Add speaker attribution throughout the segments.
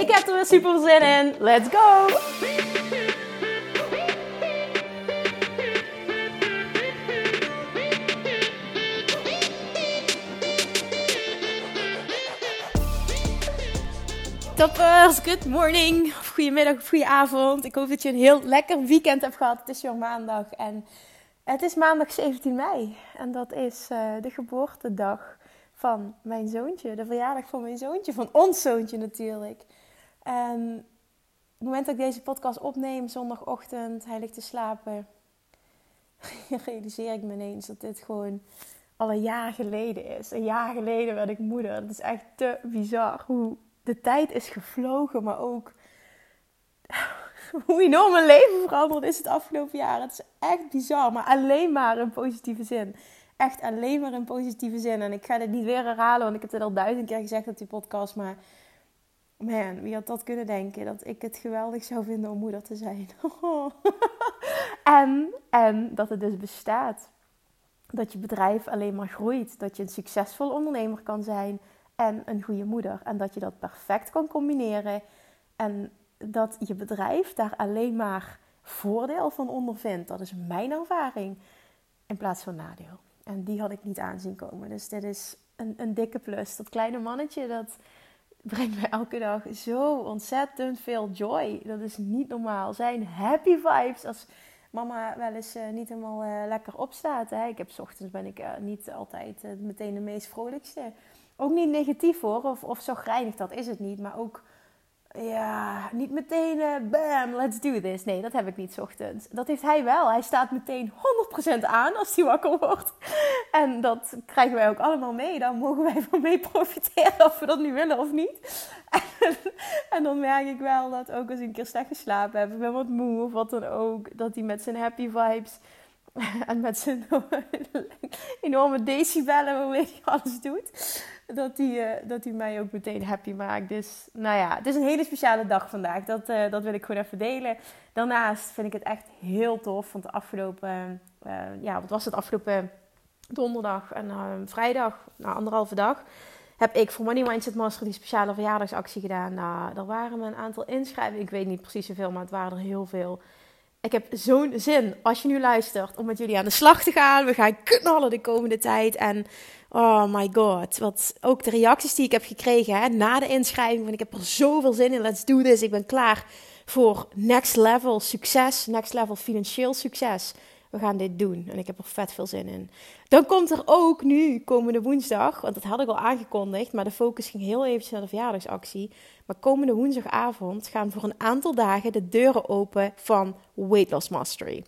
Speaker 1: Ik heb er weer super zin in. Let's go! Toppers, good morning, of goedemiddag of goede avond. Ik hoop dat je een heel lekker weekend hebt gehad. Het is weer maandag en het is maandag 17 mei. En dat is uh, de geboortedag van mijn zoontje. De verjaardag van mijn zoontje, van ons zoontje natuurlijk. En op het moment dat ik deze podcast opneem, zondagochtend, hij ligt te slapen, realiseer ik me ineens dat dit gewoon al een jaar geleden is. Een jaar geleden werd ik moeder. Dat is echt te bizar hoe de tijd is gevlogen, maar ook hoe enorm mijn leven veranderd is het afgelopen jaar. Het is echt bizar, maar alleen maar in positieve zin. Echt alleen maar in positieve zin. En ik ga dit niet weer herhalen, want ik heb het al duizend keer gezegd op die podcast. Maar man, wie had dat kunnen denken? Dat ik het geweldig zou vinden om moeder te zijn. en, en dat het dus bestaat. Dat je bedrijf alleen maar groeit. Dat je een succesvol ondernemer kan zijn en een goede moeder. En dat je dat perfect kan combineren. En dat je bedrijf daar alleen maar voordeel van ondervindt. Dat is mijn ervaring. In plaats van nadeel. En die had ik niet aanzien komen. Dus dit is een, een dikke plus. Dat kleine mannetje, dat brengt mij elke dag zo ontzettend veel joy. Dat is niet normaal. Zijn happy vibes. Als mama wel eens uh, niet helemaal uh, lekker opstaat. Hè. Ik heb s ochtends ben ik uh, niet altijd meteen de meest vrolijkste. Ook niet negatief hoor, of, of zo grijnig, dat is het niet. Maar ook, ja, niet meteen uh, bam, let's do this. Nee, dat heb ik niet ochtends. Dat heeft hij wel. Hij staat meteen 100% aan als hij wakker wordt. En dat krijgen wij ook allemaal mee. Daar mogen wij van mee profiteren of we dat nu willen of niet. En, en dan merk ik wel dat ook als ik een keer slecht geslapen heb, ik ben wat moe of wat dan ook, dat hij met zijn happy vibes en met zijn enorme decibellen waarmee hij alles doet, dat hij, uh, dat hij mij ook meteen happy maakt. Dus nou ja, het is een hele speciale dag vandaag. Dat, uh, dat wil ik gewoon even delen. Daarnaast vind ik het echt heel tof, want de afgelopen, uh, ja, wat was het afgelopen donderdag en vrijdag, nou anderhalve dag, heb ik voor Money Mindset Master die speciale verjaardagsactie gedaan. Nou, er waren me een aantal inschrijvingen. Ik weet niet precies hoeveel, maar het waren er heel veel. Ik heb zo'n zin, als je nu luistert, om met jullie aan de slag te gaan. We gaan knallen de komende tijd. En oh my god, wat ook de reacties die ik heb gekregen hè, na de inschrijving. Want ik heb er zoveel zin in. Let's do this. Ik ben klaar voor next level succes. Next level financieel succes. We gaan dit doen. En ik heb er vet veel zin in. Dan komt er ook nu, komende woensdag, want dat had ik al aangekondigd, maar de focus ging heel even naar de verjaardagsactie. Maar komende woensdagavond gaan voor een aantal dagen de deuren open van Weight Loss Mastery.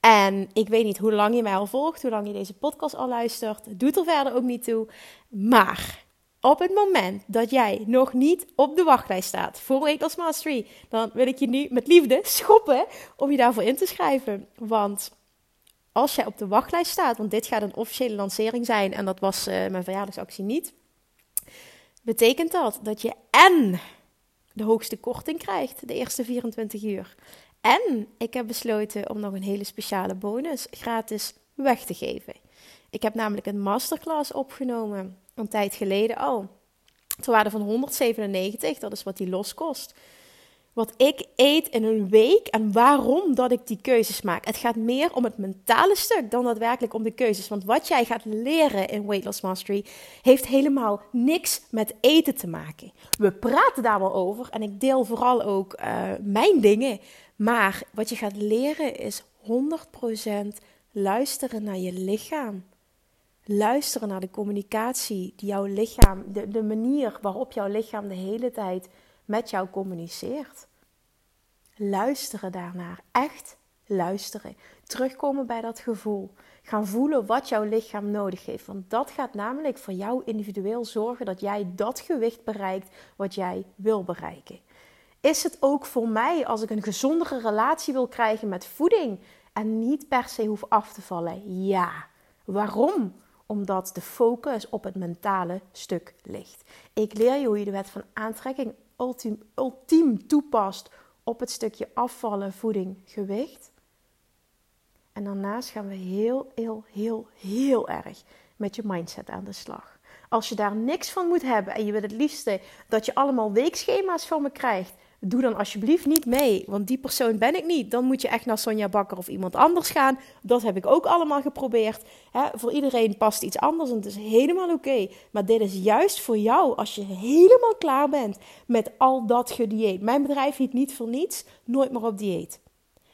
Speaker 1: En ik weet niet hoe lang je mij al volgt, hoe lang je deze podcast al luistert. Doet er verder ook niet toe. Maar op het moment dat jij nog niet op de wachtlijst staat voor Weight Loss Mastery, dan wil ik je nu met liefde schoppen om je daarvoor in te schrijven. Want als jij op de wachtlijst staat, want dit gaat een officiële lancering zijn en dat was uh, mijn verjaardagsactie niet, betekent dat dat je en de hoogste korting krijgt de eerste 24 uur. En ik heb besloten om nog een hele speciale bonus gratis weg te geven. Ik heb namelijk een masterclass opgenomen een tijd geleden al. Ter waarde van 197, dat is wat die los kost wat ik eet in een week en waarom dat ik die keuzes maak. Het gaat meer om het mentale stuk dan daadwerkelijk om de keuzes. Want wat jij gaat leren in Weight Loss Mastery heeft helemaal niks met eten te maken. We praten daar wel over en ik deel vooral ook uh, mijn dingen. Maar wat je gaat leren is 100% luisteren naar je lichaam. Luisteren naar de communicatie die jouw lichaam, de manier waarop jouw lichaam de hele tijd met jou communiceert. Luisteren daarnaar. Echt luisteren. Terugkomen bij dat gevoel. Gaan voelen wat jouw lichaam nodig heeft. Want dat gaat namelijk voor jou individueel zorgen dat jij dat gewicht bereikt wat jij wil bereiken. Is het ook voor mij als ik een gezondere relatie wil krijgen met voeding en niet per se hoef af te vallen? Ja. Waarom? Omdat de focus op het mentale stuk ligt. Ik leer je hoe je de wet van aantrekking ultiem, ultiem toepast op het stukje afvallen, voeding, gewicht. En daarnaast gaan we heel, heel, heel, heel erg met je mindset aan de slag. Als je daar niks van moet hebben en je wil het liefste dat je allemaal weekschema's van me krijgt, doe dan alsjeblieft niet mee, want die persoon ben ik niet. Dan moet je echt naar Sonja Bakker of iemand anders gaan. Dat heb ik ook allemaal geprobeerd. voor iedereen past iets anders en het is helemaal oké. Maar dit is juist voor jou als je helemaal klaar bent met al dat gedieet. Mijn bedrijf heet niet voor niets, nooit meer op dieet.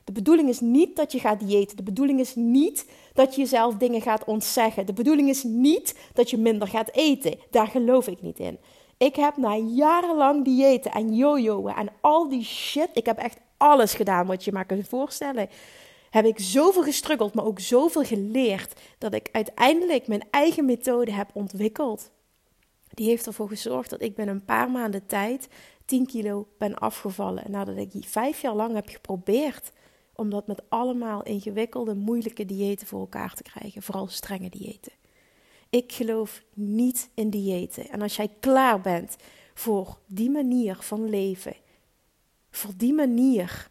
Speaker 1: De bedoeling is niet dat je gaat diëten. De bedoeling is niet dat je jezelf dingen gaat ontzeggen. De bedoeling is niet dat je minder gaat eten. Daar geloof ik niet in. Ik heb na jarenlang diëten en jojoen en al die shit. Ik heb echt alles gedaan wat je maar kunt voorstellen. Heb ik zoveel gestruggeld, maar ook zoveel geleerd. Dat ik uiteindelijk mijn eigen methode heb ontwikkeld. Die heeft ervoor gezorgd dat ik binnen een paar maanden tijd 10 kilo ben afgevallen. Nadat ik die vijf jaar lang heb geprobeerd om dat met allemaal ingewikkelde, moeilijke diëten voor elkaar te krijgen. Vooral strenge diëten. Ik geloof niet in diëten. En als jij klaar bent voor die manier van leven, voor die manier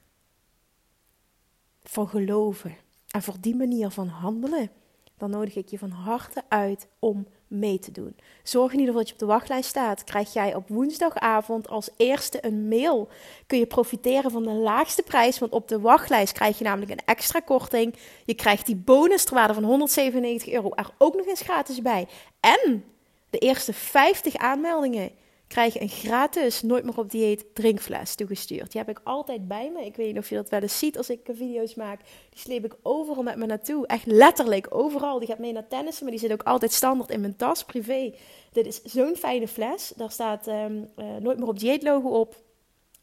Speaker 1: van geloven en voor die manier van handelen, dan nodig ik je van harte uit om mee te doen. Zorg in ieder geval dat je op de wachtlijst staat. Krijg jij op woensdagavond als eerste een mail. Kun je profiteren van de laagste prijs. Want op de wachtlijst krijg je namelijk een extra korting. Je krijgt die bonus ter van 197 euro er ook nog eens gratis bij. En de eerste 50 aanmeldingen krijg je een gratis Nooit meer op dieet drinkfles toegestuurd. Die heb ik altijd bij me. Ik weet niet of je dat wel eens ziet als ik video's maak. Die sleep ik overal met me naartoe. Echt letterlijk overal. Die gaat mee naar tennissen, maar die zit ook altijd standaard in mijn tas, privé. Dit is zo'n fijne fles. Daar staat um, Nooit meer op dieet logo op.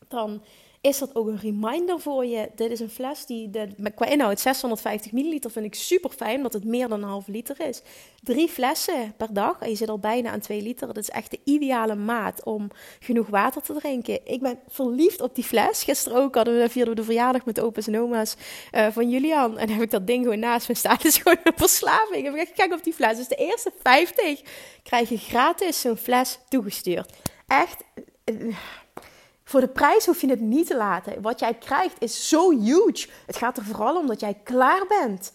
Speaker 1: Dan is dat ook een reminder voor je. Dit is een fles die de, qua inhoud 650 milliliter vind ik super fijn, omdat het meer dan een half liter is. Drie flessen per dag en je zit al bijna aan 2 liter. Dat is echt de ideale maat om genoeg water te drinken. Ik ben verliefd op die fles. Gisteren ook hadden we, vierden we de verjaardag met opa's en oma's uh, van Julian. En heb ik dat ding gewoon naast me staan. Gewoon een verslaving. Ik heb echt gek op die fles. Dus de eerste 50 krijg je gratis zo'n fles toegestuurd. Echt... Voor de prijs hoef je het niet te laten. Wat jij krijgt is zo huge. Het gaat er vooral om dat jij klaar bent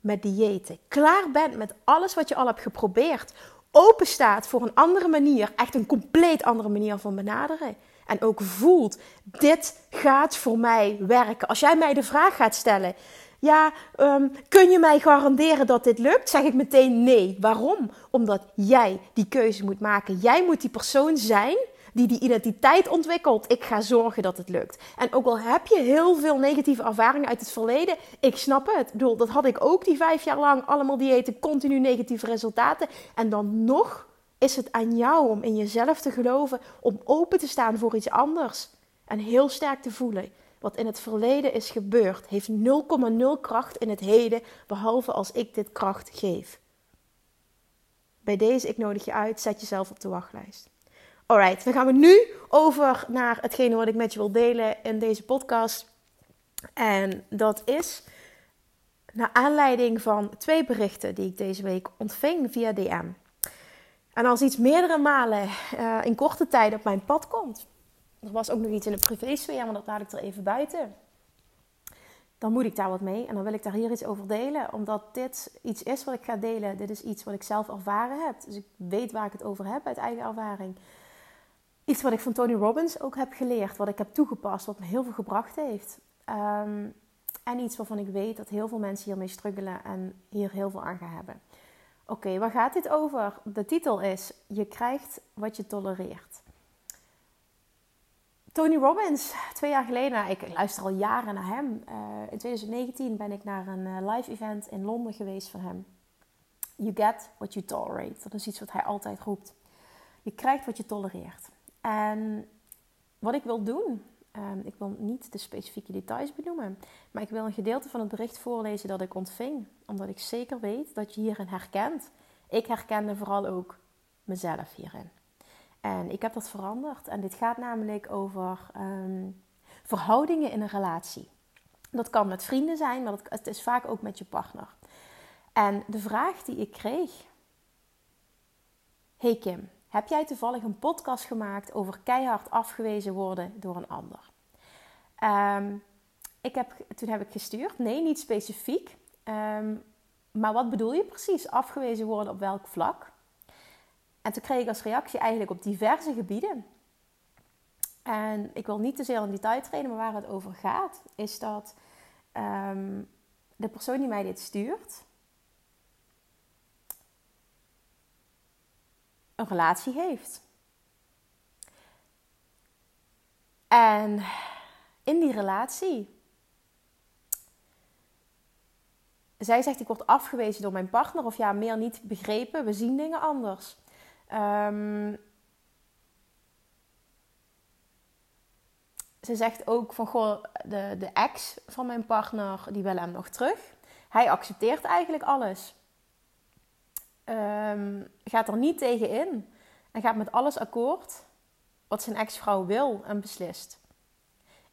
Speaker 1: met diëten. Klaar bent met alles wat je al hebt geprobeerd. Open staat voor een andere manier. Echt een compleet andere manier van benaderen. En ook voelt, dit gaat voor mij werken. Als jij mij de vraag gaat stellen, ja, um, kun je mij garanderen dat dit lukt? Zeg ik meteen nee. Waarom? Omdat jij die keuze moet maken. Jij moet die persoon zijn die die identiteit ontwikkelt. Ik ga zorgen dat het lukt. En ook al heb je heel veel negatieve ervaringen uit het verleden, ik snap het. Ik bedoel, dat had ik ook die vijf jaar lang. Allemaal diëten, continu negatieve resultaten. En dan nog is het aan jou om in jezelf te geloven, om open te staan voor iets anders. En heel sterk te voelen. Wat in het verleden is gebeurd, heeft 0,0 kracht in het heden, behalve als ik dit kracht geef. Bij deze, ik nodig je uit, zet jezelf op de wachtlijst. Alright, dan gaan we nu over naar hetgene wat ik met je wil delen in deze podcast. En dat is naar aanleiding van twee berichten die ik deze week ontving via DM. En als iets meerdere malen uh, in korte tijd op mijn pad komt, er was ook nog iets in de privésfeer, maar dat laat ik er even buiten. Dan moet ik daar wat mee en dan wil ik daar hier iets over delen, omdat dit iets is wat ik ga delen. Dit is iets wat ik zelf ervaren heb. Dus ik weet waar ik het over heb uit eigen ervaring iets wat ik van Tony Robbins ook heb geleerd, wat ik heb toegepast, wat me heel veel gebracht heeft. Ehm, en iets waarvan ik weet dat heel veel mensen hiermee struggelen en hier heel veel aan gaan hebben. Oké, waar gaat dit over? De titel is: Je krijgt wat je tolereert. Tony Robbins, twee jaar geleden, ik luister al jaren naar hem. Uh, in 2019 ben ik naar een uh, live event in Londen geweest van hem. You get what you tolerate. Dat is iets wat hij altijd roept. Je krijgt wat je tolereert. En wat ik wil doen, um, ik wil niet de specifieke details benoemen, maar ik wil een gedeelte van het bericht voorlezen dat ik ontving, omdat ik zeker weet dat je hierin herkent. Ik herkende vooral ook mezelf hierin. En ik heb dat veranderd. En dit gaat namelijk over ehm, verhoudingen in een relatie. Dat kan met vrienden zijn, maar het is vaak ook met je partner. En de vraag die ik kreeg: Hey Kim, heb jij toevallig een podcast gemaakt over keihard afgewezen worden door een ander? Ehm, ik heb, toen heb ik gestuurd. Nee, niet specifiek. Ehm, maar wat bedoel je precies? Afgewezen worden op welk vlak? En toen kreeg ik als reactie eigenlijk op diverse gebieden. En ik wil niet te zeer in detail treden, maar waar het over gaat, is dat um, de persoon die mij dit stuurt, een relatie heeft. En in die relatie. Zij zegt: Ik word afgewezen door mijn partner, of ja, meer niet begrepen. We zien dingen anders. Um, ze zegt ook van goh, de, de ex van mijn partner, die wil hem nog terug. Hij accepteert eigenlijk alles. Um, gaat er niet tegen in. En gaat met alles akkoord wat zijn ex-vrouw wil en beslist.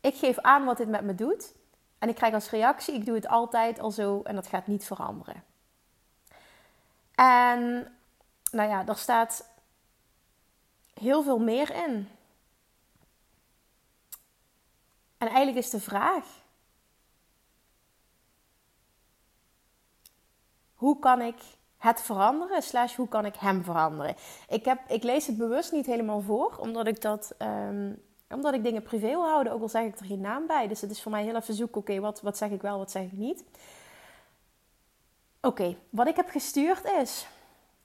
Speaker 1: Ik geef aan wat dit met me doet. En ik krijg als reactie, ik doe het altijd al zo en dat gaat niet veranderen. En nou ja, daar staat heel veel meer in. En eigenlijk is de vraag: hoe kan ik het veranderen, slash hoe kan ik hem veranderen? Ik, heb, ik lees het bewust niet helemaal voor, omdat ik dat. Ehm, omdat ik dingen privé wil houden, ook al zeg ik er geen naam bij. Dus het is voor mij heel even zoeken, oké, wat, wat zeg ik wel, wat zeg ik niet. Oké, wat ik heb gestuurd is,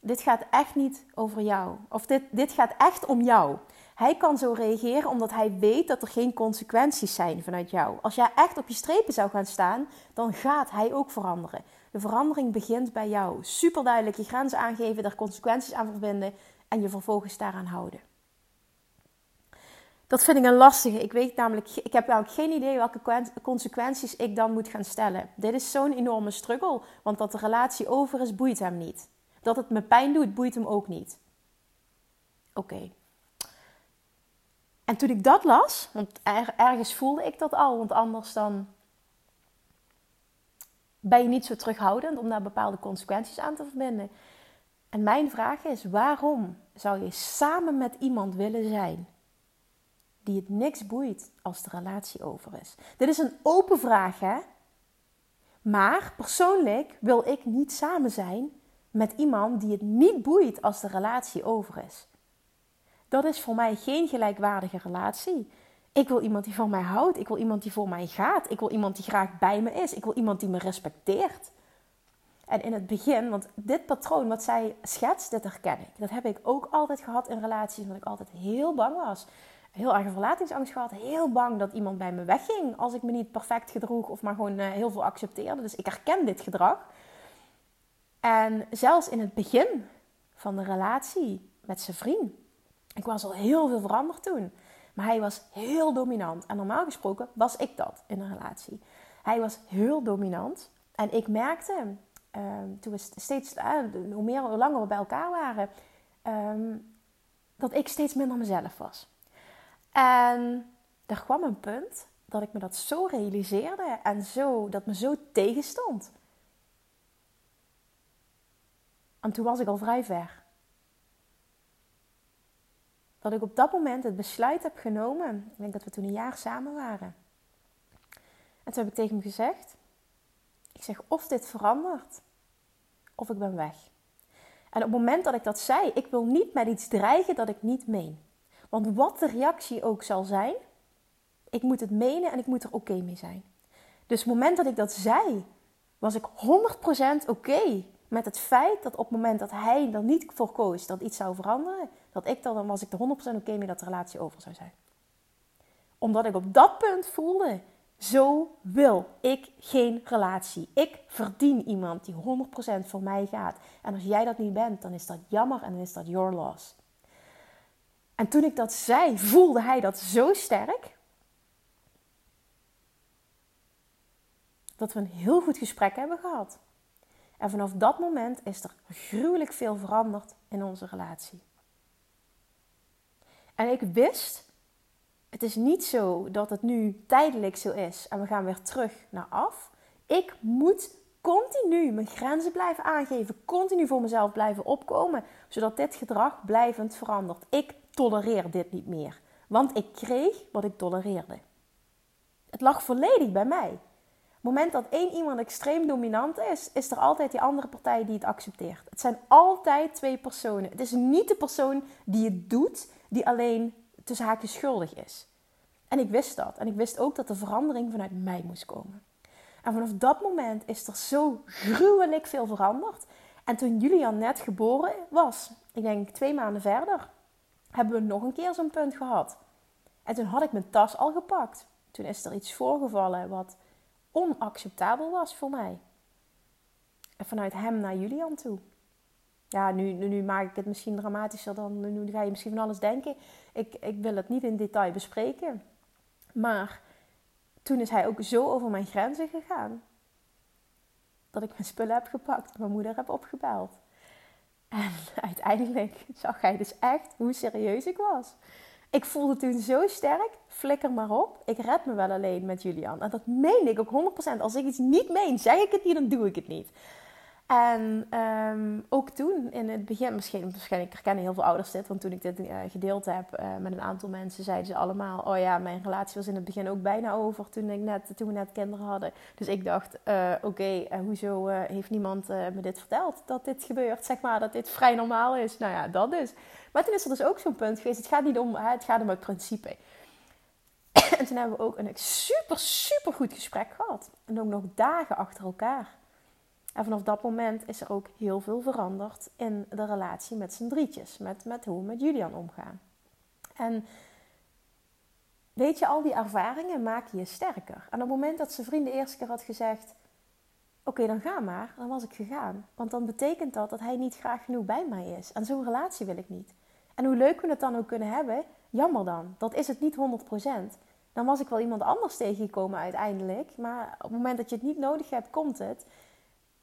Speaker 1: dit gaat echt niet over jou. Of dit, dit gaat echt om jou. Hij kan zo reageren omdat hij weet dat er geen consequenties zijn vanuit jou. Als jij echt op je strepen zou gaan staan, dan gaat hij ook veranderen. De verandering begint bij jou. Super duidelijk je grenzen aangeven, daar consequenties aan verbinden en je vervolgens daaraan houden. Dat vind ik een lastige. Ik weet namelijk, ik heb namelijk geen idee welke consequenties ik dan moet gaan stellen. Dit is zo'n enorme struggle, want dat de relatie over is, boeit hem niet. Dat het me pijn doet, boeit hem ook niet. Oké. En toen ik dat las, want ergens voelde ik dat al, want anders dan ben je niet zo terughoudend om daar bepaalde consequenties aan te verbinden. En mijn vraag is: waarom zou je samen met iemand willen zijn die het niks boeit als de relatie over is? Dit is een open vraag, hè? Maar persoonlijk wil ik niet samen zijn met iemand die het niet boeit als de relatie over is. Dat is voor mij geen gelijkwaardige relatie. Ik wil iemand die van mij houdt. Ik wil iemand die voor mij gaat. Ik wil iemand die graag bij me is. Ik wil iemand die me respecteert. En in het begin, want dit patroon wat zij schetst, dit herken ik. Dat heb ik ook altijd gehad in relaties, omdat ik altijd heel bang was. Heel erg verlatingsangst gehad. Heel bang dat iemand bij me wegging als ik me niet perfect gedroeg of maar gewoon eh, heel veel accepteerde. Dus ik herken dit gedrag. En zelfs in het begin van de relatie met zijn vriend. Ik was al heel veel veranderd toen. Maar hij was heel dominant. En normaal gesproken was ik dat in een relatie. Hij was heel dominant. En ik merkte, ehm, toen we steeds, uh, hoe, meer, hoe langer we bij elkaar waren, ehm, dat ik steeds minder mezelf was. En er kwam een punt dat ik me dat zo realiseerde en zo, dat me zo tegenstond. En toen was ik al vrij ver dat ik op dat moment het besluit heb genomen. Ik denk dat we toen een jaar samen waren. En toen heb ik tegen hem gezegd: Ik zeg of dit verandert, of ik ben weg. En op het moment dat ik dat zei, ik wil niet met iets dreigen dat ik niet meen. Want wat de reactie ook zal zijn, ik moet het menen en ik moet er oké mee zijn. Dus op het moment dat ik dat zei, was ik 100% oké met het feit dat op het moment dat hij er niet voor koos dat iets zou veranderen, dat ik dan, dan was ik er 100% oké mee dat de relatie over zou zijn. Omdat ik op dat punt voelde, zo wil ik geen relatie. Ik verdien iemand die 100% voor mij gaat. En als jij dat niet bent, dan is dat jammer en dan is dat your loss. En toen ik dat zei, voelde hij dat zo sterk. Dat we een heel goed gesprek hebben gehad. En vanaf dat moment is er gruwelijk veel veranderd in onze relatie. En ik wist, het is niet zo dat het nu tijdelijk zo is en we gaan weer terug naar af. Ik moet continu mijn grenzen blijven aangeven, continu voor mezelf blijven opkomen, zodat dit gedrag blijvend verandert. Ik tolereer dit niet meer, want ik kreeg wat ik tolereerde. Het lag volledig bij mij. Op het moment dat één iemand extreem dominant is, is er altijd die andere partij die het accepteert. Het zijn altijd twee personen. Het is niet de persoon die het doet, die alleen tussen haakjes schuldig is. En ik wist dat. En ik wist ook dat de verandering vanuit mij moest komen. En vanaf dat moment is er zo gruwelijk veel veranderd. En toen Julian net geboren was, ik denk twee maanden verder, hebben we nog een keer zo'n punt gehad. En toen had ik mijn tas al gepakt. Toen is er iets voorgevallen wat onacceptabel was voor mij. En vanuit hem naar Julian toe. Ja, nu, nu, maak ik het misschien dramatischer dan. Nu ga je misschien van alles denken. Ik, ik wil het niet in detail bespreken. Maar toen is hij ook zo over mijn grenzen gegaan. Dat ik mijn spullen heb gepakt mijn moeder heb opgebeld. En uiteindelijk zag hij dus echt hoe serieus ik was. Ik voelde toen zo sterk, flikker maar op. Ik red me wel alleen met Julian. En dat meen ik ook 100%. Als ik iets niet meen, zeg ik het niet, dan doe ik het niet. En ehm, ook toen, in het begin, misschien, waarschijnlijk herkennen heel veel ouders dit, want toen ik dit uh, gedeeld heb uh, met een aantal mensen, zeiden ze allemaal: Oh ja, mijn relatie was in het begin ook bijna over toen, ik net, toen we net kinderen hadden. Dus ik dacht: uh, Oké, hoezo heeft niemand me dit verteld dat dit gebeurt? Zeg maar dat dit vrij normaal is. Nou ja, dat dus. Maar toen is er dus ook zo'n punt geweest: het gaat niet om, het gaat om het principe. en toen hebben we ook een super, super goed gesprek gehad. En ook nog dagen achter elkaar. En vanaf dat moment is er ook heel veel veranderd in de relatie met z'n drietjes. Met, met hoe we met Julian omgaan. En weet je, al die ervaringen maken je sterker. En op het moment dat zijn vriend de eerste keer had gezegd... Oké, dan ga maar. Dan was ik gegaan. Want dan betekent dat dat hij niet graag genoeg bij mij is. En zo'n relatie wil ik niet. En hoe leuk we het dan ook kunnen hebben, jammer dan. Dat is het niet 100%. Dan was ik wel iemand anders tegengekomen uiteindelijk. Maar op het moment dat je het niet nodig hebt, komt het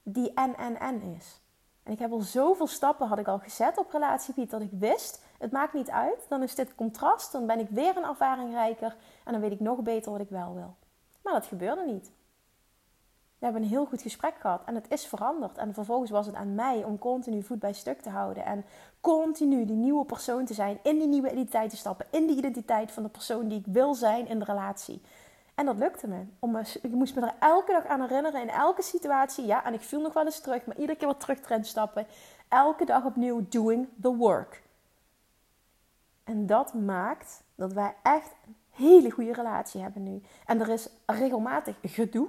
Speaker 1: die en is. En ik heb al zoveel stappen had ik al gezet op relatiegebied dat ik wist, het maakt niet uit. Dan is dit contrast, dan ben ik weer een ervaring rijker en dan weet ik nog beter wat ik wel wil. Maar dat gebeurde niet. We hebben een heel goed gesprek gehad en het is veranderd. En vervolgens was het aan mij om continu voet bij stuk te houden. En continu die nieuwe persoon te zijn, in die nieuwe identiteit te stappen. In die identiteit van de persoon die ik wil zijn in de relatie. En dat lukte me. Om ik moest me er elke dag aan herinneren in elke situatie. Ja, en ik viel nog wel eens terug, maar iedere keer wat terug stappen. Elke dag opnieuw doing the work. En dat maakt dat wij echt een hele goede relatie hebben nu. En er is regelmatig gedoe.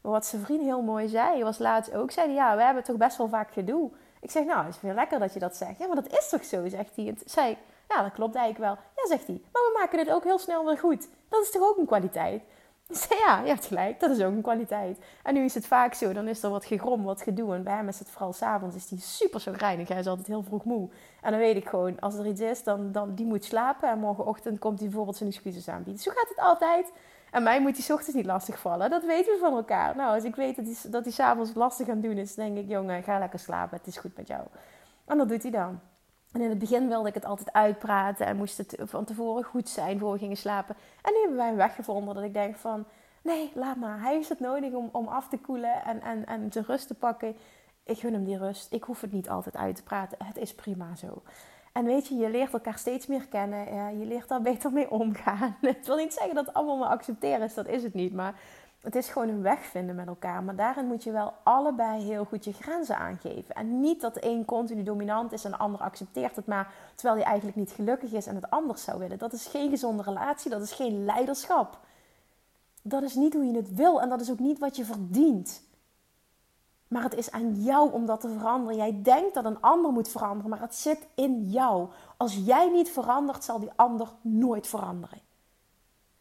Speaker 1: Maar wat zijn vriend heel mooi zei, was laatst ook, zei ja, we hebben toch best wel vaak gedoe. Ik zeg, nou, is weer lekker dat je dat zegt. Ja, maar dat is toch zo, zegt hij. En zei ja, dat klopt eigenlijk wel. Ja, zegt hij, maar we maken het ook heel snel weer goed. Dat is toch ook een kwaliteit? Ja, je hebt gelijk, dat is ook een kwaliteit. En nu is het vaak zo, dan is er wat gegrom, wat gedoe. En bij hem is het vooral s'avonds, is hij super zo reinig. Hij is altijd heel vroeg moe. En dan weet ik gewoon, als er iets is, dan, dan die moet slapen. En morgenochtend komt hij bijvoorbeeld zijn excuses aanbieden. Zo gaat het altijd. En mij moet s ochtends niet lastig vallen. Dat weten we van elkaar. Nou, als ik weet dat hij, dat hij s'avonds lastig aan doen is, denk ik, jongen, ga lekker slapen. Het is goed met jou. En dat doet hij dan. En in het begin wilde ik het altijd uitpraten en moest het van tevoren goed zijn voor we gingen slapen. En nu hebben wij een weg gevonden dat ik denk van, nee, laat maar. Hij heeft het nodig om, om af te koelen en, en, en te rust te pakken. Ik gun hem die rust. Ik hoef het niet altijd uit te praten. Het is prima zo. En weet je, je leert elkaar steeds meer kennen. Je leert daar beter mee omgaan. Het wil niet zeggen dat het allemaal maar accepteren is. Dat is het niet. Maar het is gewoon een weg vinden met elkaar. Maar daarin moet je wel allebei heel goed je grenzen aangeven. En niet dat de een continu dominant is en de ander accepteert het maar. Terwijl hij eigenlijk niet gelukkig is en het anders zou willen. Dat is geen gezonde relatie. Dat is geen leiderschap. Dat is niet hoe je het wil en dat is ook niet wat je verdient. Maar het is aan jou om dat te veranderen. Jij denkt dat een ander moet veranderen, maar het zit in jou. Als jij niet verandert, zal die ander nooit veranderen.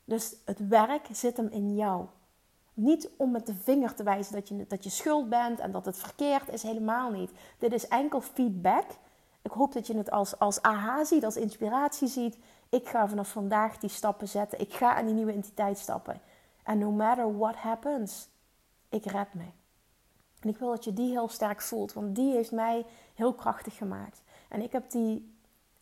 Speaker 1: Dus het werk zit hem in jou. Niet om met de vinger te wijzen dat je, dat je schuld bent en dat het verkeerd is, helemaal niet. Dit is enkel feedback. Ik hoop dat je het als, als aha ziet, als inspiratie ziet. Ik ga vanaf vandaag die stappen zetten. Ik ga aan die nieuwe entiteit stappen. En no matter what happens, ik red me. En ik wil dat je die heel sterk voelt, want die heeft mij heel krachtig gemaakt. En ik heb die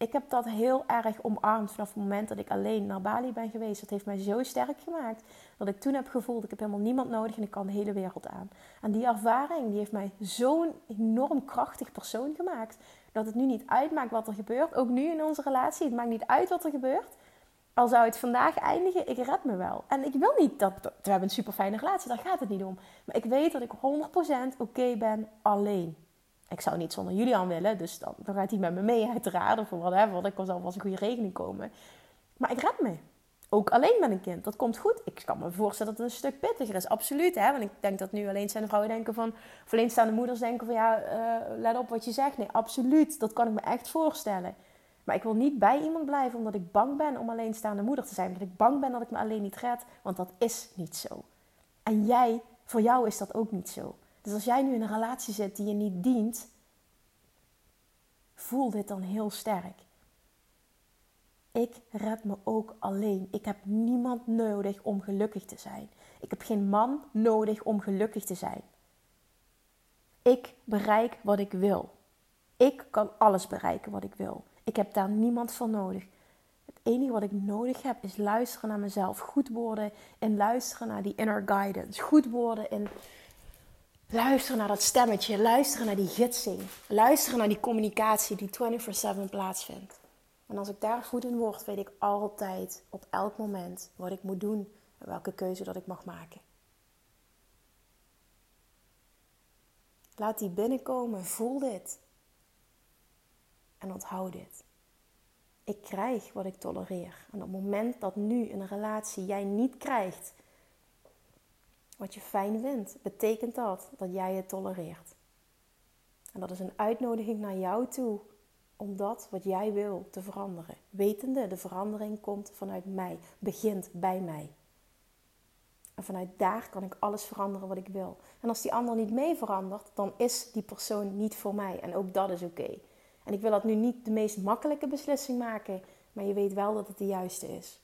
Speaker 1: Ik heb dat heel erg omarmd vanaf het moment dat ik alleen naar Bali ben geweest. Dat heeft mij zo sterk gemaakt dat ik toen heb gevoeld: ik heb helemaal niemand nodig en ik kan de hele wereld aan. En die ervaring die heeft mij zo'n enorm krachtig persoon gemaakt. Dat het nu niet uitmaakt wat er gebeurt. Ook nu in onze relatie. Het maakt niet uit wat er gebeurt. Al zou het vandaag eindigen, ik red me wel. En ik wil niet dat. We hebben een super fijne relatie, daar gaat het niet om. Maar ik weet dat ik 100% oké ben alleen. Ik zou niet zonder Julian willen, dus dan, dan gaat hij met me mee, uiteraard. Of whatever, ik zal wel een goede regeling komen. Maar ik red me. Ook alleen met een kind. Dat komt goed. Ik kan me voorstellen dat het een stuk pittiger is. Absoluut. Hè? Want ik denk dat nu alleenstaande vrouwen denken van... Of alleenstaande moeders denken van... Ja, uh, let op wat je zegt. Nee, absoluut. Dat kan ik me echt voorstellen. Maar ik wil niet bij iemand blijven omdat ik bang ben om alleenstaande moeder te zijn. Omdat ik bang ben dat ik me alleen niet red. Want dat is niet zo. En jij, voor jou is dat ook niet zo. Dus als jij nu in een relatie zit die je niet dient, voel dit dan heel sterk. Ik red me ook alleen. Ik heb niemand nodig om gelukkig te zijn. Ik heb geen man nodig om gelukkig te zijn. Ik bereik wat ik wil. Ik kan alles bereiken wat ik wil. Ik heb daar niemand voor nodig. Het enige wat ik nodig heb is luisteren naar mezelf. Goed worden en luisteren naar die inner guidance. Goed worden en luisteren naar dat stemmetje. Luisteren naar die gidsing. Luisteren naar die communicatie die 24/7 plaatsvindt. En als ik daar goed in word, weet ik altijd op elk moment wat ik moet doen en welke keuze dat ik mag maken. Laat die binnenkomen, voel dit. En onthoud dit. Ik krijg wat ik tolereer. En op het moment dat nu in een relatie jij niet krijgt wat je fijn vindt, betekent dat dat jij het tolereert. En dat is een uitnodiging naar jou toe om dat wat jij wil te veranderen. Wetende, de verandering komt vanuit mij, begint bij mij. En vanuit daar kan ik alles veranderen wat ik wil. En als die ander niet mee verandert, dan is die persoon niet voor mij. En ook dat is oké. En ik wil dat nu niet de meest makkelijke beslissing maken, maar je weet wel dat het de juiste is.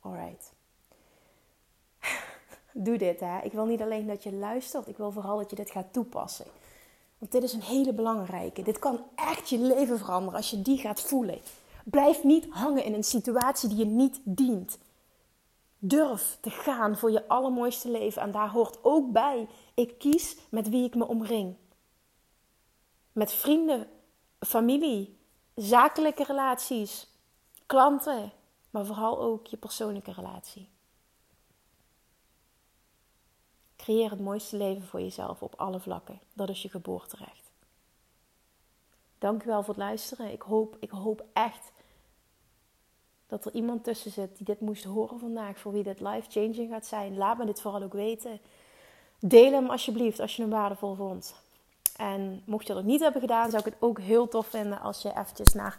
Speaker 1: Alright. Doe dit hè. Ik wil niet alleen dat je luistert, ik wil vooral dat je dit gaat toepassen. Want dit is een hele belangrijke. Dit kan echt je leven veranderen als je die gaat voelen. Blijf niet hangen in een situatie die je niet dient. Durf te gaan voor je allermooiste leven. En daar hoort ook bij: ik kies met wie ik me omring met vrienden, familie, zakelijke relaties, klanten, maar vooral ook je persoonlijke relatie. Creëer het mooiste leven voor jezelf op alle vlakken. Dat is je geboorterecht. Dankjewel voor het luisteren. Ik hoop, ik hoop echt dat er iemand tussen zit die dit moest horen vandaag, voor wie dit life-changing gaat zijn. Laat me dit vooral ook weten. Deel hem alsjeblieft als je hem waardevol vond. En mocht je dat niet hebben gedaan, zou ik het ook heel tof vinden als je eventjes naar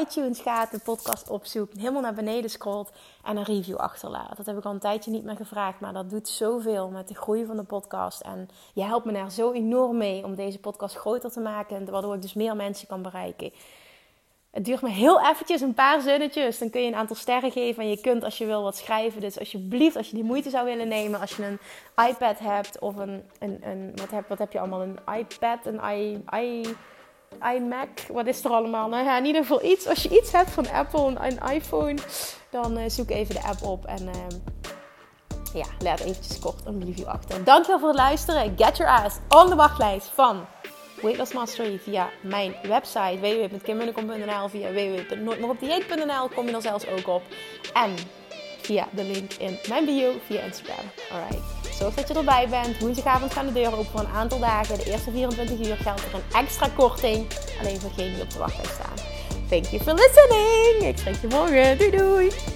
Speaker 1: iTunes gaat, de podcast opzoekt, helemaal naar beneden scrolt en een review achterlaat. Dat heb ik al een tijdje niet meer gevraagd, maar dat doet zoveel met de groei van de podcast. En je helpt me daar zo enorm mee om deze podcast groter te maken, waardoor ik dus meer mensen kan bereiken. Het duurt me heel eventjes, een paar zinnetjes. Dan kun je een aantal sterren geven. En je kunt als je wil wat schrijven. Dus alsjeblieft, als je die moeite zou willen nemen. Als je een iPad hebt of een... een, een wat, heb, wat heb je allemaal? Een iPad, een i, i, iMac. Wat is er allemaal? Nou ja, in ieder geval iets. Als je iets hebt van Apple, een, een iPhone. Dan uh, zoek even de app op. En... Uh, ja, laat eventjes kort een review achter. Dankjewel voor het luisteren. Get your ass on de wachtlijst van Weight Loss Mastery via mijn website www.kimmunnekom.nl, via www.nooitmeeropdieet.nl kom je er zelfs ook op. En via de link in mijn bio via Instagram. Alright. Zorg dat je erbij bent. Woensdagavond gaan de deuren open voor een aantal dagen. De eerste 24 uur geldt er een extra korting. Alleen voor degenen die op de wachtlijst staan. Thank you for listening. Ik spreek je morgen. Doei doei.